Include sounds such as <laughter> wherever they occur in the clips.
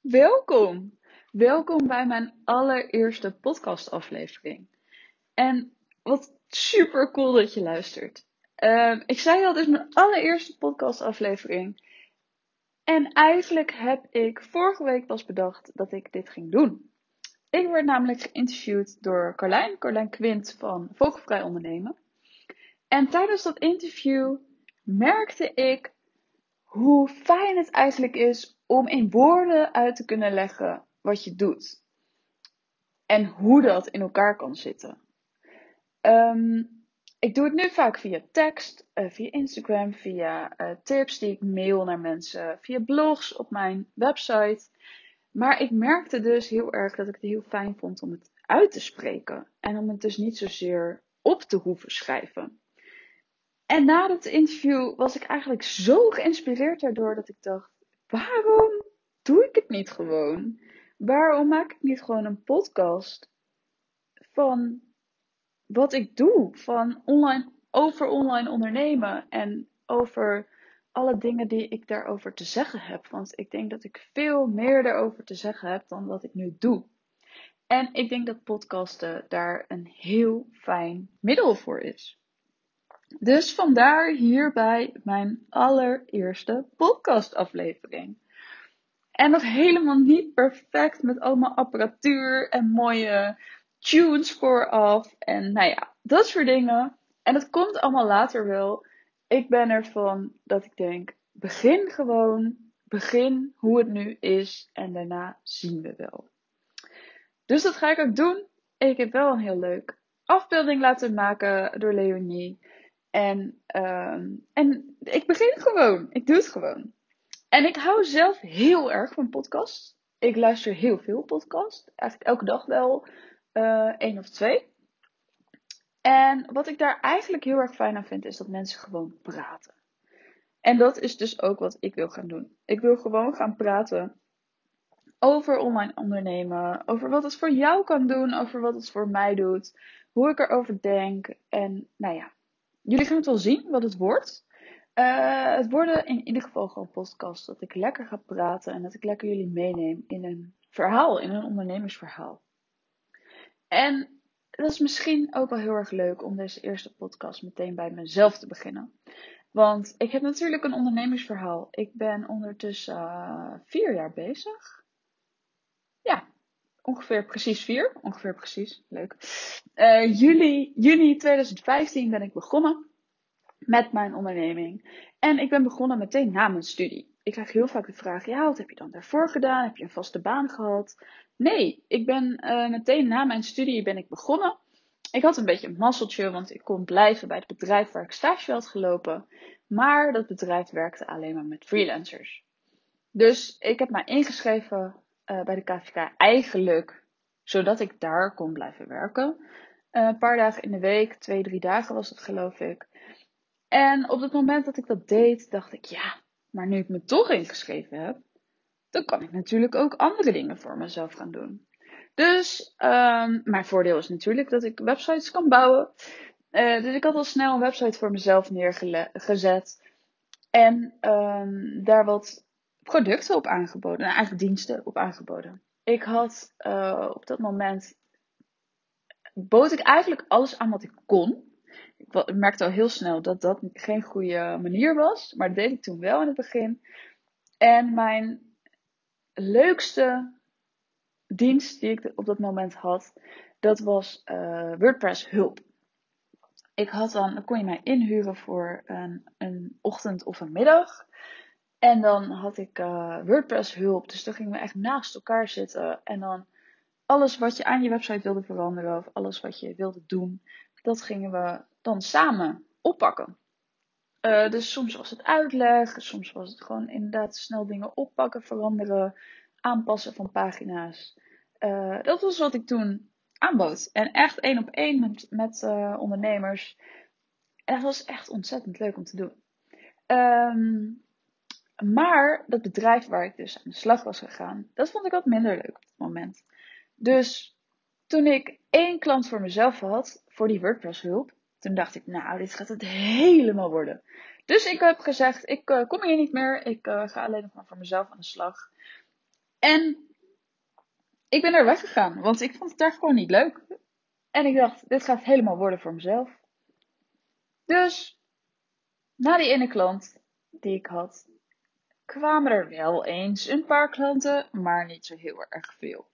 Welkom! Welkom bij mijn allereerste podcastaflevering. En wat super cool dat je luistert. Uh, ik zei al, dit is mijn allereerste podcastaflevering. En eigenlijk heb ik vorige week pas bedacht dat ik dit ging doen. Ik werd namelijk geïnterviewd door Carlijn, Carlijn Quint van Vogelvrij Ondernemen. En tijdens dat interview merkte ik hoe fijn het eigenlijk is om in woorden uit te kunnen leggen wat je doet. En hoe dat in elkaar kan zitten. Um, ik doe het nu vaak via tekst, uh, via Instagram, via uh, tips die ik mail naar mensen, via blogs op mijn website. Maar ik merkte dus heel erg dat ik het heel fijn vond om het uit te spreken. En om het dus niet zozeer op te hoeven schrijven. En na het interview was ik eigenlijk zo geïnspireerd daardoor dat ik dacht: waarom doe ik het niet gewoon? Waarom maak ik niet gewoon een podcast van wat ik doe? Van online, over online ondernemen en over alle dingen die ik daarover te zeggen heb. Want ik denk dat ik veel meer daarover te zeggen heb dan wat ik nu doe. En ik denk dat podcasten daar een heel fijn middel voor is. Dus vandaar hierbij mijn allereerste podcastaflevering. En nog helemaal niet perfect met allemaal apparatuur en mooie tunes vooraf. En nou ja, dat soort dingen. En het komt allemaal later wel. Ik ben ervan dat ik denk, begin gewoon. Begin hoe het nu is en daarna zien we wel. Dus dat ga ik ook doen. Ik heb wel een heel leuk afbeelding laten maken door Leonie. En, uh, en ik begin gewoon. Ik doe het gewoon. En ik hou zelf heel erg van podcasts. Ik luister heel veel podcasts. Eigenlijk elke dag wel uh, één of twee. En wat ik daar eigenlijk heel erg fijn aan vind, is dat mensen gewoon praten. En dat is dus ook wat ik wil gaan doen. Ik wil gewoon gaan praten over online ondernemen, over wat het voor jou kan doen, over wat het voor mij doet, hoe ik erover denk. En nou ja, jullie gaan het wel zien wat het wordt. Uh, het worden in ieder geval gewoon podcasts dat ik lekker ga praten en dat ik lekker jullie meeneem in een verhaal, in een ondernemersverhaal. En dat is misschien ook wel heel erg leuk om deze eerste podcast meteen bij mezelf te beginnen. Want ik heb natuurlijk een ondernemersverhaal. Ik ben ondertussen uh, vier jaar bezig. Ja, ongeveer precies vier. Ongeveer precies. Leuk. Uh, juli, juni 2015 ben ik begonnen met mijn onderneming. En ik ben begonnen meteen na mijn studie. Ik krijg heel vaak de vraag: ja, wat heb je dan daarvoor gedaan? Heb je een vaste baan gehad? Nee, ik ben uh, meteen na mijn studie ben ik begonnen. Ik had een beetje een mazzeltje, want ik kon blijven bij het bedrijf waar ik stage had gelopen. Maar dat bedrijf werkte alleen maar met freelancers. Dus ik heb mij ingeschreven uh, bij de KVK eigenlijk zodat ik daar kon blijven werken. Uh, een paar dagen in de week, twee, drie dagen was het geloof ik. En op het moment dat ik dat deed, dacht ik, ja, maar nu ik me toch ingeschreven heb, dan kan ik natuurlijk ook andere dingen voor mezelf gaan doen. Dus um, mijn voordeel is natuurlijk dat ik websites kan bouwen. Uh, dus ik had al snel een website voor mezelf neergezet. En um, daar wat producten op aangeboden. Nou, eigenlijk diensten op aangeboden. Ik had uh, op dat moment. bood ik eigenlijk alles aan wat ik kon ik merkte al heel snel dat dat geen goede manier was. Maar dat deed ik toen wel in het begin. En mijn leukste dienst die ik op dat moment had, dat was uh, WordPress hulp. Ik had dan, dan kon je mij inhuren voor een, een ochtend of een middag. En dan had ik uh, WordPress hulp. Dus dan gingen we echt naast elkaar zitten. En dan alles wat je aan je website wilde veranderen. Of alles wat je wilde doen. Dat gingen we dan samen oppakken. Uh, dus soms was het uitleg, soms was het gewoon inderdaad snel dingen oppakken, veranderen, aanpassen van pagina's. Uh, dat was wat ik toen aanbood. En echt één op één met, met ondernemers. En dat was echt ontzettend leuk om te doen. Um, maar dat bedrijf waar ik dus aan de slag was gegaan, dat vond ik wat minder leuk op het moment. Dus toen ik één klant voor mezelf had, voor die WordPress hulp, toen dacht ik, nou, dit gaat het helemaal worden. Dus ik heb gezegd, ik uh, kom hier niet meer. Ik uh, ga alleen nog maar voor mezelf aan de slag. En ik ben er weggegaan, want ik vond het daar gewoon niet leuk. En ik dacht, dit gaat helemaal worden voor mezelf. Dus, na die ene klant die ik had, kwamen er wel eens een paar klanten, maar niet zo heel erg veel.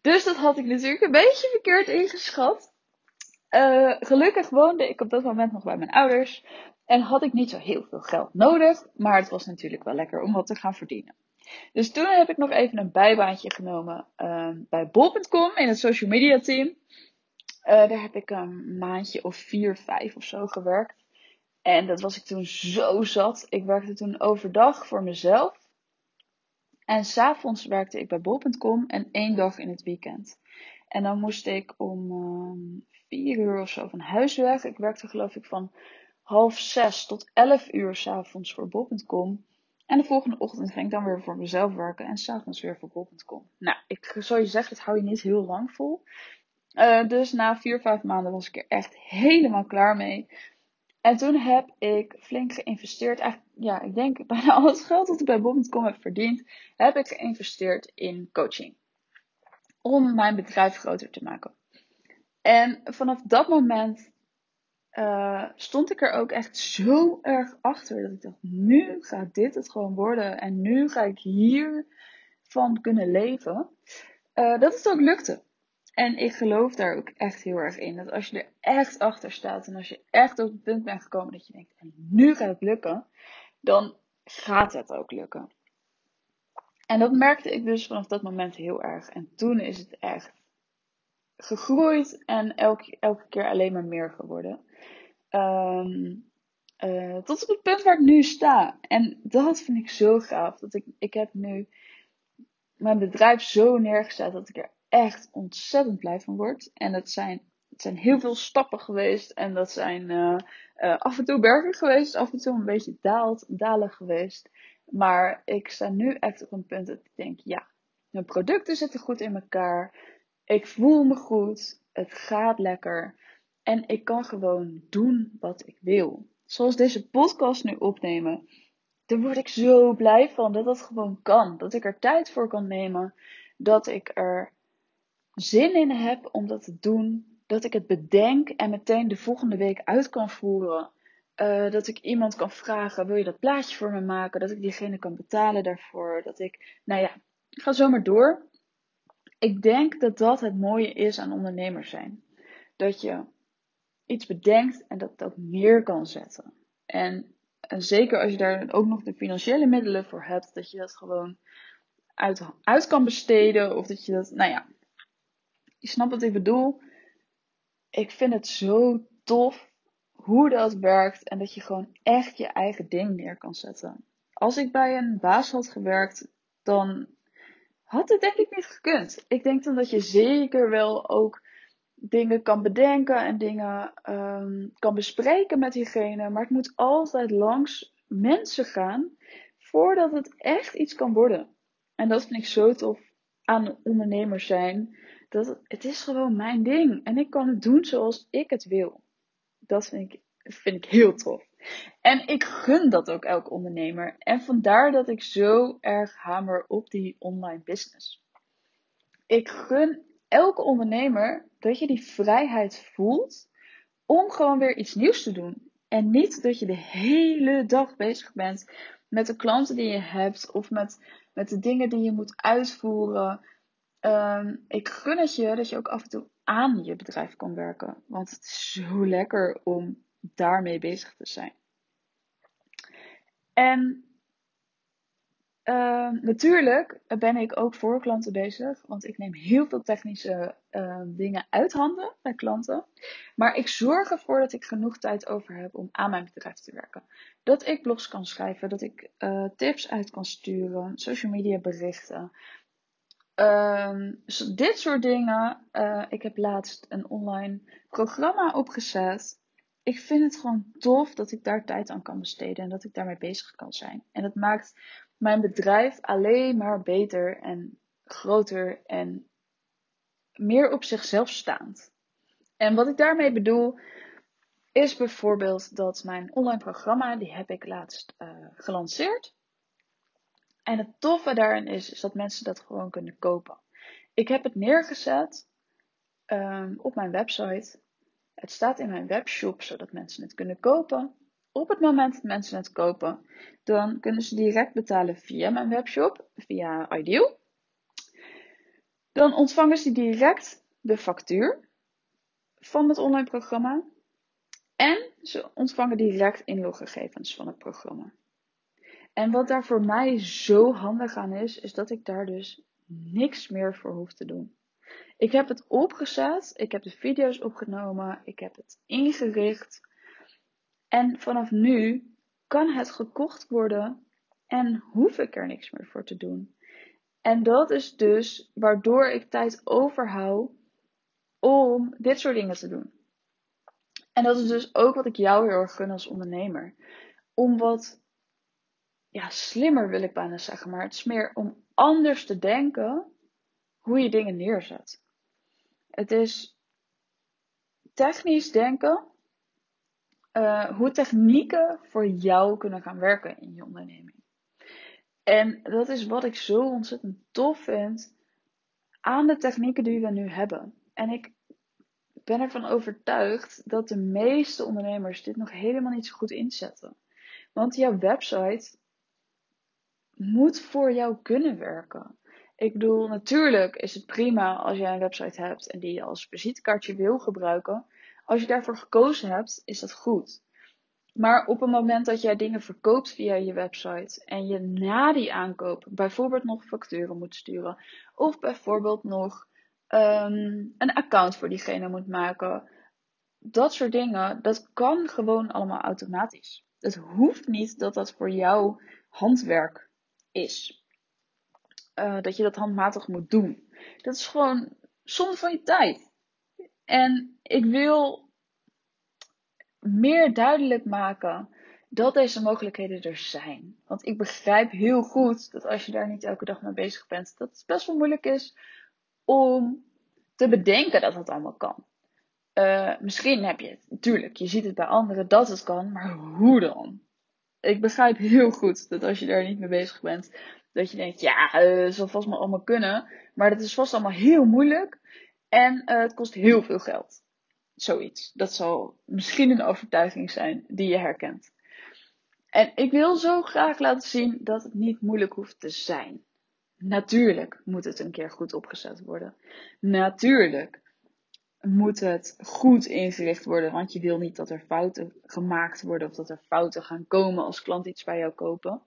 Dus dat had ik natuurlijk een beetje verkeerd ingeschat. Uh, gelukkig woonde ik op dat moment nog bij mijn ouders en had ik niet zo heel veel geld nodig, maar het was natuurlijk wel lekker om wat te gaan verdienen. Dus toen heb ik nog even een bijbaantje genomen uh, bij bol.com in het social media team. Uh, daar heb ik een maandje of vier, vijf of zo gewerkt. En dat was ik toen zo zat. Ik werkte toen overdag voor mezelf. En s'avonds werkte ik bij bol.com en één dag in het weekend. En dan moest ik om uh, vier uur of zo van huis weg. Ik werkte geloof ik van half zes tot elf uur s'avonds voor bol.com. En de volgende ochtend ging ik dan weer voor mezelf werken en s'avonds weer voor bol.com. Nou, ik zou je zeggen, dat hou je niet heel lang vol. Uh, dus na vier, vijf maanden was ik er echt helemaal klaar mee. En toen heb ik flink geïnvesteerd. Eigenlijk, ja, ik denk <laughs> bijna al het geld dat ik bij bol.com heb verdiend, heb ik geïnvesteerd in coaching. Om mijn bedrijf groter te maken. En vanaf dat moment uh, stond ik er ook echt zo erg achter. Dat ik dacht, nu gaat dit het gewoon worden. En nu ga ik hiervan kunnen leven. Uh, dat het ook lukte. En ik geloof daar ook echt heel erg in. Dat als je er echt achter staat. En als je echt op het punt bent gekomen dat je denkt, en nu gaat het lukken. Dan gaat het ook lukken. En dat merkte ik dus vanaf dat moment heel erg. En toen is het echt gegroeid en elke, elke keer alleen maar meer geworden. Um, uh, tot op het punt waar ik nu sta. En dat vind ik zo gaaf. Dat ik, ik heb nu mijn bedrijf zo neergezet dat ik er echt ontzettend blij van word. En dat zijn, het zijn heel veel stappen geweest. En dat zijn uh, uh, af en toe bergen geweest. Af en toe een beetje daalt, dalen geweest. Maar ik sta nu echt op een punt dat ik denk, ja, mijn producten zitten goed in elkaar. Ik voel me goed. Het gaat lekker. En ik kan gewoon doen wat ik wil. Zoals deze podcast nu opnemen. Daar word ik zo blij van dat dat gewoon kan. Dat ik er tijd voor kan nemen. Dat ik er zin in heb om dat te doen. Dat ik het bedenk en meteen de volgende week uit kan voeren. Uh, dat ik iemand kan vragen: wil je dat plaatje voor me maken? Dat ik diegene kan betalen daarvoor. Dat ik, nou ja, ik ga zomaar door. Ik denk dat dat het mooie is aan ondernemers zijn. Dat je iets bedenkt en dat ook neer kan zetten. En, en, zeker als je daar ook nog de financiële middelen voor hebt, dat je dat gewoon uit, uit kan besteden. Of dat je dat, nou ja, je snapt wat ik bedoel. Ik vind het zo tof hoe dat werkt en dat je gewoon echt je eigen ding neer kan zetten. Als ik bij een baas had gewerkt, dan had het denk ik niet gekund. Ik denk dan dat je zeker wel ook dingen kan bedenken en dingen um, kan bespreken met diegene. Maar het moet altijd langs mensen gaan voordat het echt iets kan worden. En dat vind ik zo tof aan ondernemers zijn. Dat het, is gewoon mijn ding. En ik kan het doen zoals ik het wil. Dat vind ik, vind ik heel tof. En ik gun dat ook elk ondernemer. En vandaar dat ik zo erg hamer op die online business. Ik gun elke ondernemer dat je die vrijheid voelt om gewoon weer iets nieuws te doen. En niet dat je de hele dag bezig bent met de klanten die je hebt of met, met de dingen die je moet uitvoeren. Um, ik gun het je dat je ook af en toe aan je bedrijf kan werken. Want het is zo lekker om daarmee bezig te zijn. En uh, natuurlijk ben ik ook voor klanten bezig, want ik neem heel veel technische uh, dingen uit handen bij klanten. Maar ik zorg ervoor dat ik genoeg tijd over heb om aan mijn bedrijf te werken. Dat ik blogs kan schrijven, dat ik uh, tips uit kan sturen, social media berichten. Dus dit soort dingen. Uh, ik heb laatst een online programma opgezet. Ik vind het gewoon tof dat ik daar tijd aan kan besteden en dat ik daarmee bezig kan zijn. En dat maakt mijn bedrijf alleen maar beter en groter en meer op zichzelf staand. En wat ik daarmee bedoel, is bijvoorbeeld dat mijn online programma, die heb ik laatst uh, gelanceerd. En het toffe daarin is, is dat mensen dat gewoon kunnen kopen. Ik heb het neergezet um, op mijn website. Het staat in mijn webshop, zodat mensen het kunnen kopen. Op het moment dat mensen het kopen, dan kunnen ze direct betalen via mijn webshop, via Ideal. Dan ontvangen ze direct de factuur van het online programma. En ze ontvangen direct inloggegevens van het programma. En wat daar voor mij zo handig aan is, is dat ik daar dus niks meer voor hoef te doen. Ik heb het opgezet, ik heb de video's opgenomen, ik heb het ingericht. En vanaf nu kan het gekocht worden en hoef ik er niks meer voor te doen. En dat is dus waardoor ik tijd overhoud om dit soort dingen te doen. En dat is dus ook wat ik jou heel erg gun als ondernemer. Om wat ja, slimmer wil ik bijna zeggen, maar het is meer om anders te denken hoe je dingen neerzet. Het is technisch denken uh, hoe technieken voor jou kunnen gaan werken in je onderneming. En dat is wat ik zo ontzettend tof vind aan de technieken die we nu hebben. En ik ben ervan overtuigd dat de meeste ondernemers dit nog helemaal niet zo goed inzetten. Want jouw website moet voor jou kunnen werken. Ik bedoel, natuurlijk is het prima als jij een website hebt en die je als visitekaartje wil gebruiken. Als je daarvoor gekozen hebt, is dat goed. Maar op het moment dat jij dingen verkoopt via je website en je na die aankoop bijvoorbeeld nog facturen moet sturen, of bijvoorbeeld nog um, een account voor diegene moet maken, dat soort dingen, dat kan gewoon allemaal automatisch. Het hoeft niet dat dat voor jou handwerk is. Uh, dat je dat handmatig moet doen. Dat is gewoon zonde van je tijd. En ik wil meer duidelijk maken dat deze mogelijkheden er zijn. Want ik begrijp heel goed dat als je daar niet elke dag mee bezig bent, dat het best wel moeilijk is om te bedenken dat het allemaal kan. Uh, misschien heb je het, natuurlijk, je ziet het bij anderen dat het kan, maar hoe dan? Ik begrijp heel goed dat als je daar niet mee bezig bent, dat je denkt, ja, uh, zal vast maar allemaal kunnen, maar dat is vast allemaal heel moeilijk en uh, het kost heel veel geld. Zoiets. Dat zal misschien een overtuiging zijn die je herkent. En ik wil zo graag laten zien dat het niet moeilijk hoeft te zijn. Natuurlijk moet het een keer goed opgezet worden. Natuurlijk moet het goed ingericht worden, want je wil niet dat er fouten gemaakt worden of dat er fouten gaan komen als klant iets bij jou kopen.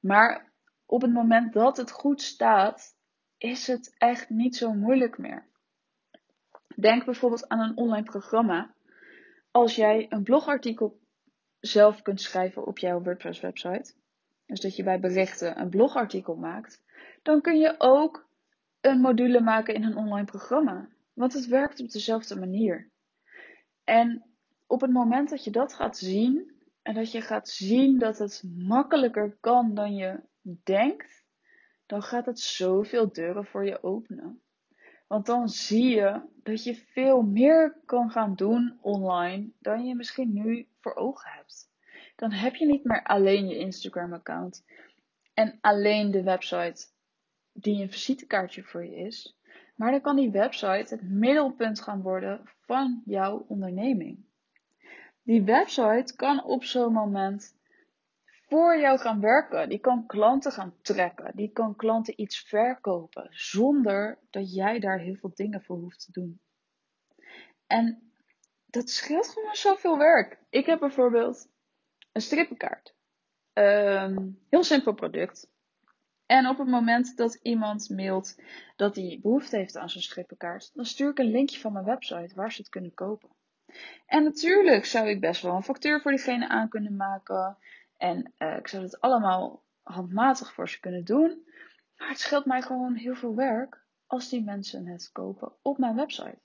Maar op het moment dat het goed staat, is het echt niet zo moeilijk meer. Denk bijvoorbeeld aan een online programma. Als jij een blogartikel zelf kunt schrijven op jouw WordPress website, dus dat je bij berichten een blogartikel maakt, dan kun je ook een module maken in een online programma. Want het werkt op dezelfde manier. En op het moment dat je dat gaat zien en dat je gaat zien dat het makkelijker kan dan je denkt, dan gaat het zoveel deuren voor je openen. Want dan zie je dat je veel meer kan gaan doen online dan je misschien nu voor ogen hebt. Dan heb je niet meer alleen je Instagram-account en alleen de website die een visitekaartje voor je is. Maar dan kan die website het middelpunt gaan worden van jouw onderneming. Die website kan op zo'n moment voor jou gaan werken. Die kan klanten gaan trekken. Die kan klanten iets verkopen. Zonder dat jij daar heel veel dingen voor hoeft te doen. En dat scheelt gewoon zoveel werk. Ik heb bijvoorbeeld een strippenkaart. Um, heel simpel product. En op het moment dat iemand mailt dat hij behoefte heeft aan zo'n strippenkaart, dan stuur ik een linkje van mijn website waar ze het kunnen kopen. En natuurlijk zou ik best wel een factuur voor diegene aan kunnen maken. En uh, ik zou het allemaal handmatig voor ze kunnen doen. Maar het scheelt mij gewoon heel veel werk als die mensen het kopen op mijn website.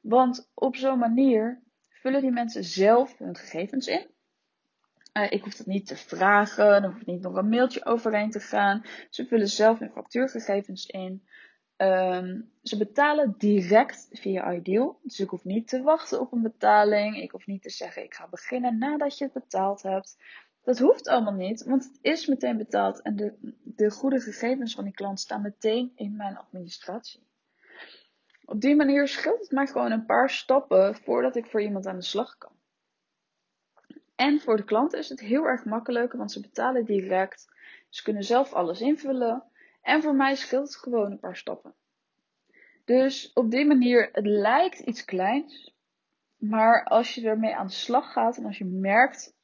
Want op zo'n manier vullen die mensen zelf hun gegevens in. Uh, ik hoef dat niet te vragen, er hoeft niet nog een mailtje overheen te gaan. Ze vullen zelf hun factuurgegevens in. Um, ze betalen direct via Ideal. Dus ik hoef niet te wachten op een betaling. Ik hoef niet te zeggen ik ga beginnen nadat je het betaald hebt. Dat hoeft allemaal niet, want het is meteen betaald en de, de goede gegevens van die klant staan meteen in mijn administratie. Op die manier scheelt het mij gewoon een paar stappen voordat ik voor iemand aan de slag kan. En voor de klant is het heel erg makkelijk, want ze betalen direct. Ze kunnen zelf alles invullen. En voor mij scheelt het gewoon een paar stappen. Dus op die manier, het lijkt iets kleins. Maar als je ermee aan de slag gaat en als je merkt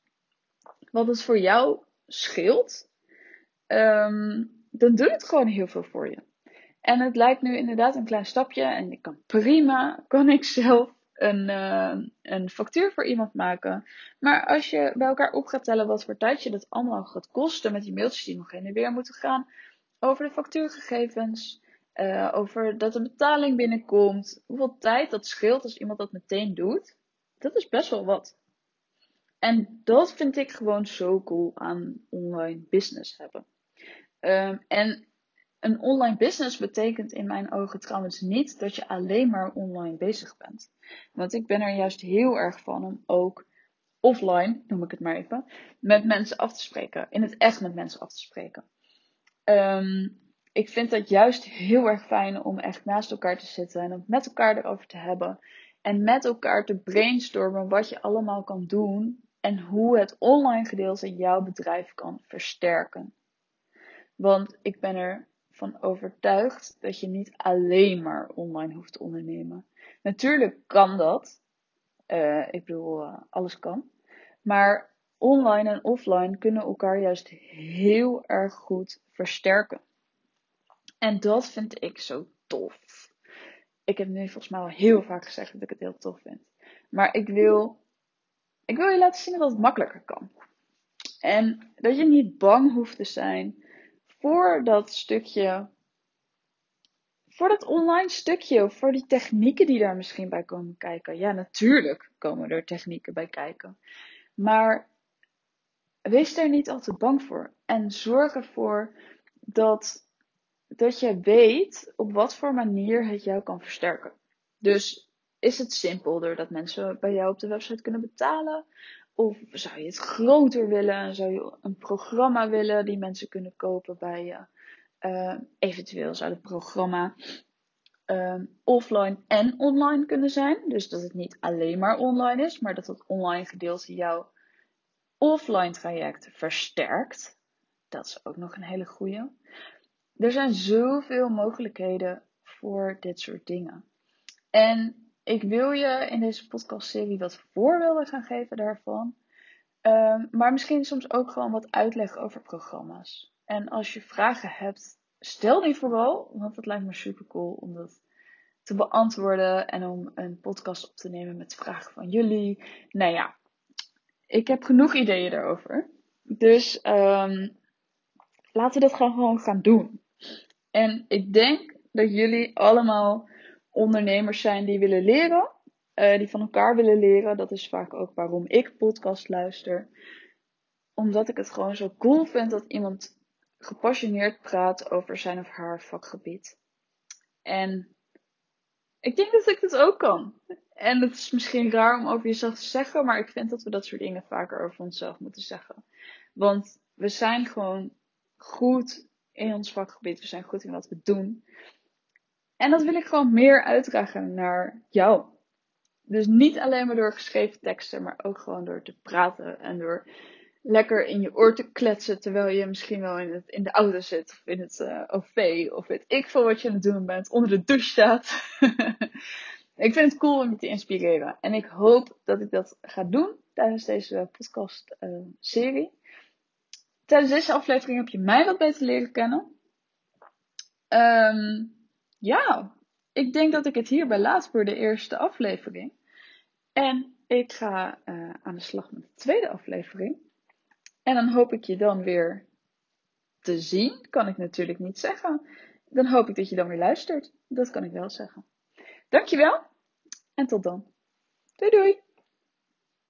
wat het voor jou scheelt, um, dan doet het gewoon heel veel voor je. En het lijkt nu inderdaad een klein stapje en ik kan prima, kan ik zelf een, uh, een factuur voor iemand maken. Maar als je bij elkaar op gaat tellen wat voor tijd je dat allemaal gaat kosten met die mailtjes die nog heen en weer moeten gaan, over de factuurgegevens, uh, over dat de betaling binnenkomt, hoeveel tijd dat scheelt als iemand dat meteen doet, dat is best wel wat. En dat vind ik gewoon zo cool aan online business hebben. Um, en een online business betekent in mijn ogen trouwens niet dat je alleen maar online bezig bent. Want ik ben er juist heel erg van om ook offline, noem ik het maar even, met mensen af te spreken. In het echt met mensen af te spreken. Um, ik vind dat juist heel erg fijn om echt naast elkaar te zitten en om met elkaar erover te hebben. En met elkaar te brainstormen wat je allemaal kan doen en hoe het online gedeelte jouw bedrijf kan versterken. Want ik ben er van overtuigd dat je niet alleen maar online hoeft te ondernemen. Natuurlijk kan dat. Uh, ik bedoel, uh, alles kan. Maar online en offline kunnen elkaar juist heel erg goed versterken. En dat vind ik zo tof. Ik heb nu volgens mij al heel vaak gezegd dat ik het heel tof vind. Maar ik wil, ik wil je laten zien dat het makkelijker kan. En dat je niet bang hoeft te zijn voor dat stukje, voor dat online stukje, voor die technieken die daar misschien bij komen kijken. Ja, natuurlijk komen er technieken bij kijken. Maar wees er niet al te bang voor. En zorg ervoor dat, dat je weet op wat voor manier het jou kan versterken. Dus is het simpel doordat mensen bij jou op de website kunnen betalen? Of zou je het groter willen? Zou je een programma willen die mensen kunnen kopen bij je? Uh, eventueel zou het programma uh, offline en online kunnen zijn. Dus dat het niet alleen maar online is, maar dat het online gedeelte jouw offline traject versterkt. Dat is ook nog een hele goede. Er zijn zoveel mogelijkheden voor dit soort dingen. En ik wil je in deze podcastserie wat voorbeelden gaan geven daarvan. Um, maar misschien soms ook gewoon wat uitleg over programma's. En als je vragen hebt, stel die vooral. Want het lijkt me super cool om dat te beantwoorden. En om een podcast op te nemen met vragen van jullie. Nou ja, ik heb genoeg ideeën daarover. Dus um, laten we dat gewoon gaan doen. En ik denk dat jullie allemaal ondernemers zijn die willen leren, uh, die van elkaar willen leren. Dat is vaak ook waarom ik podcast luister. Omdat ik het gewoon zo cool vind dat iemand gepassioneerd praat over zijn of haar vakgebied. En ik denk dat ik dat ook kan. En het is misschien raar om over jezelf te zeggen, maar ik vind dat we dat soort dingen vaker over onszelf moeten zeggen. Want we zijn gewoon goed in ons vakgebied, we zijn goed in wat we doen. En dat wil ik gewoon meer uitdragen naar jou. Dus niet alleen maar door geschreven teksten, maar ook gewoon door te praten en door lekker in je oor te kletsen terwijl je misschien wel in, het, in de auto zit of in het uh, OV of weet ik veel wat je aan het doen bent, onder de douche staat. <laughs> ik vind het cool om je te inspireren en ik hoop dat ik dat ga doen tijdens deze podcast uh, serie. Tijdens deze aflevering heb je mij wat beter leren kennen. Um, ja, ik denk dat ik het hierbij laat voor de eerste aflevering. En ik ga uh, aan de slag met de tweede aflevering. En dan hoop ik je dan weer te zien. Kan ik natuurlijk niet zeggen. Dan hoop ik dat je dan weer luistert. Dat kan ik wel zeggen. Dankjewel. En tot dan. Doei doei.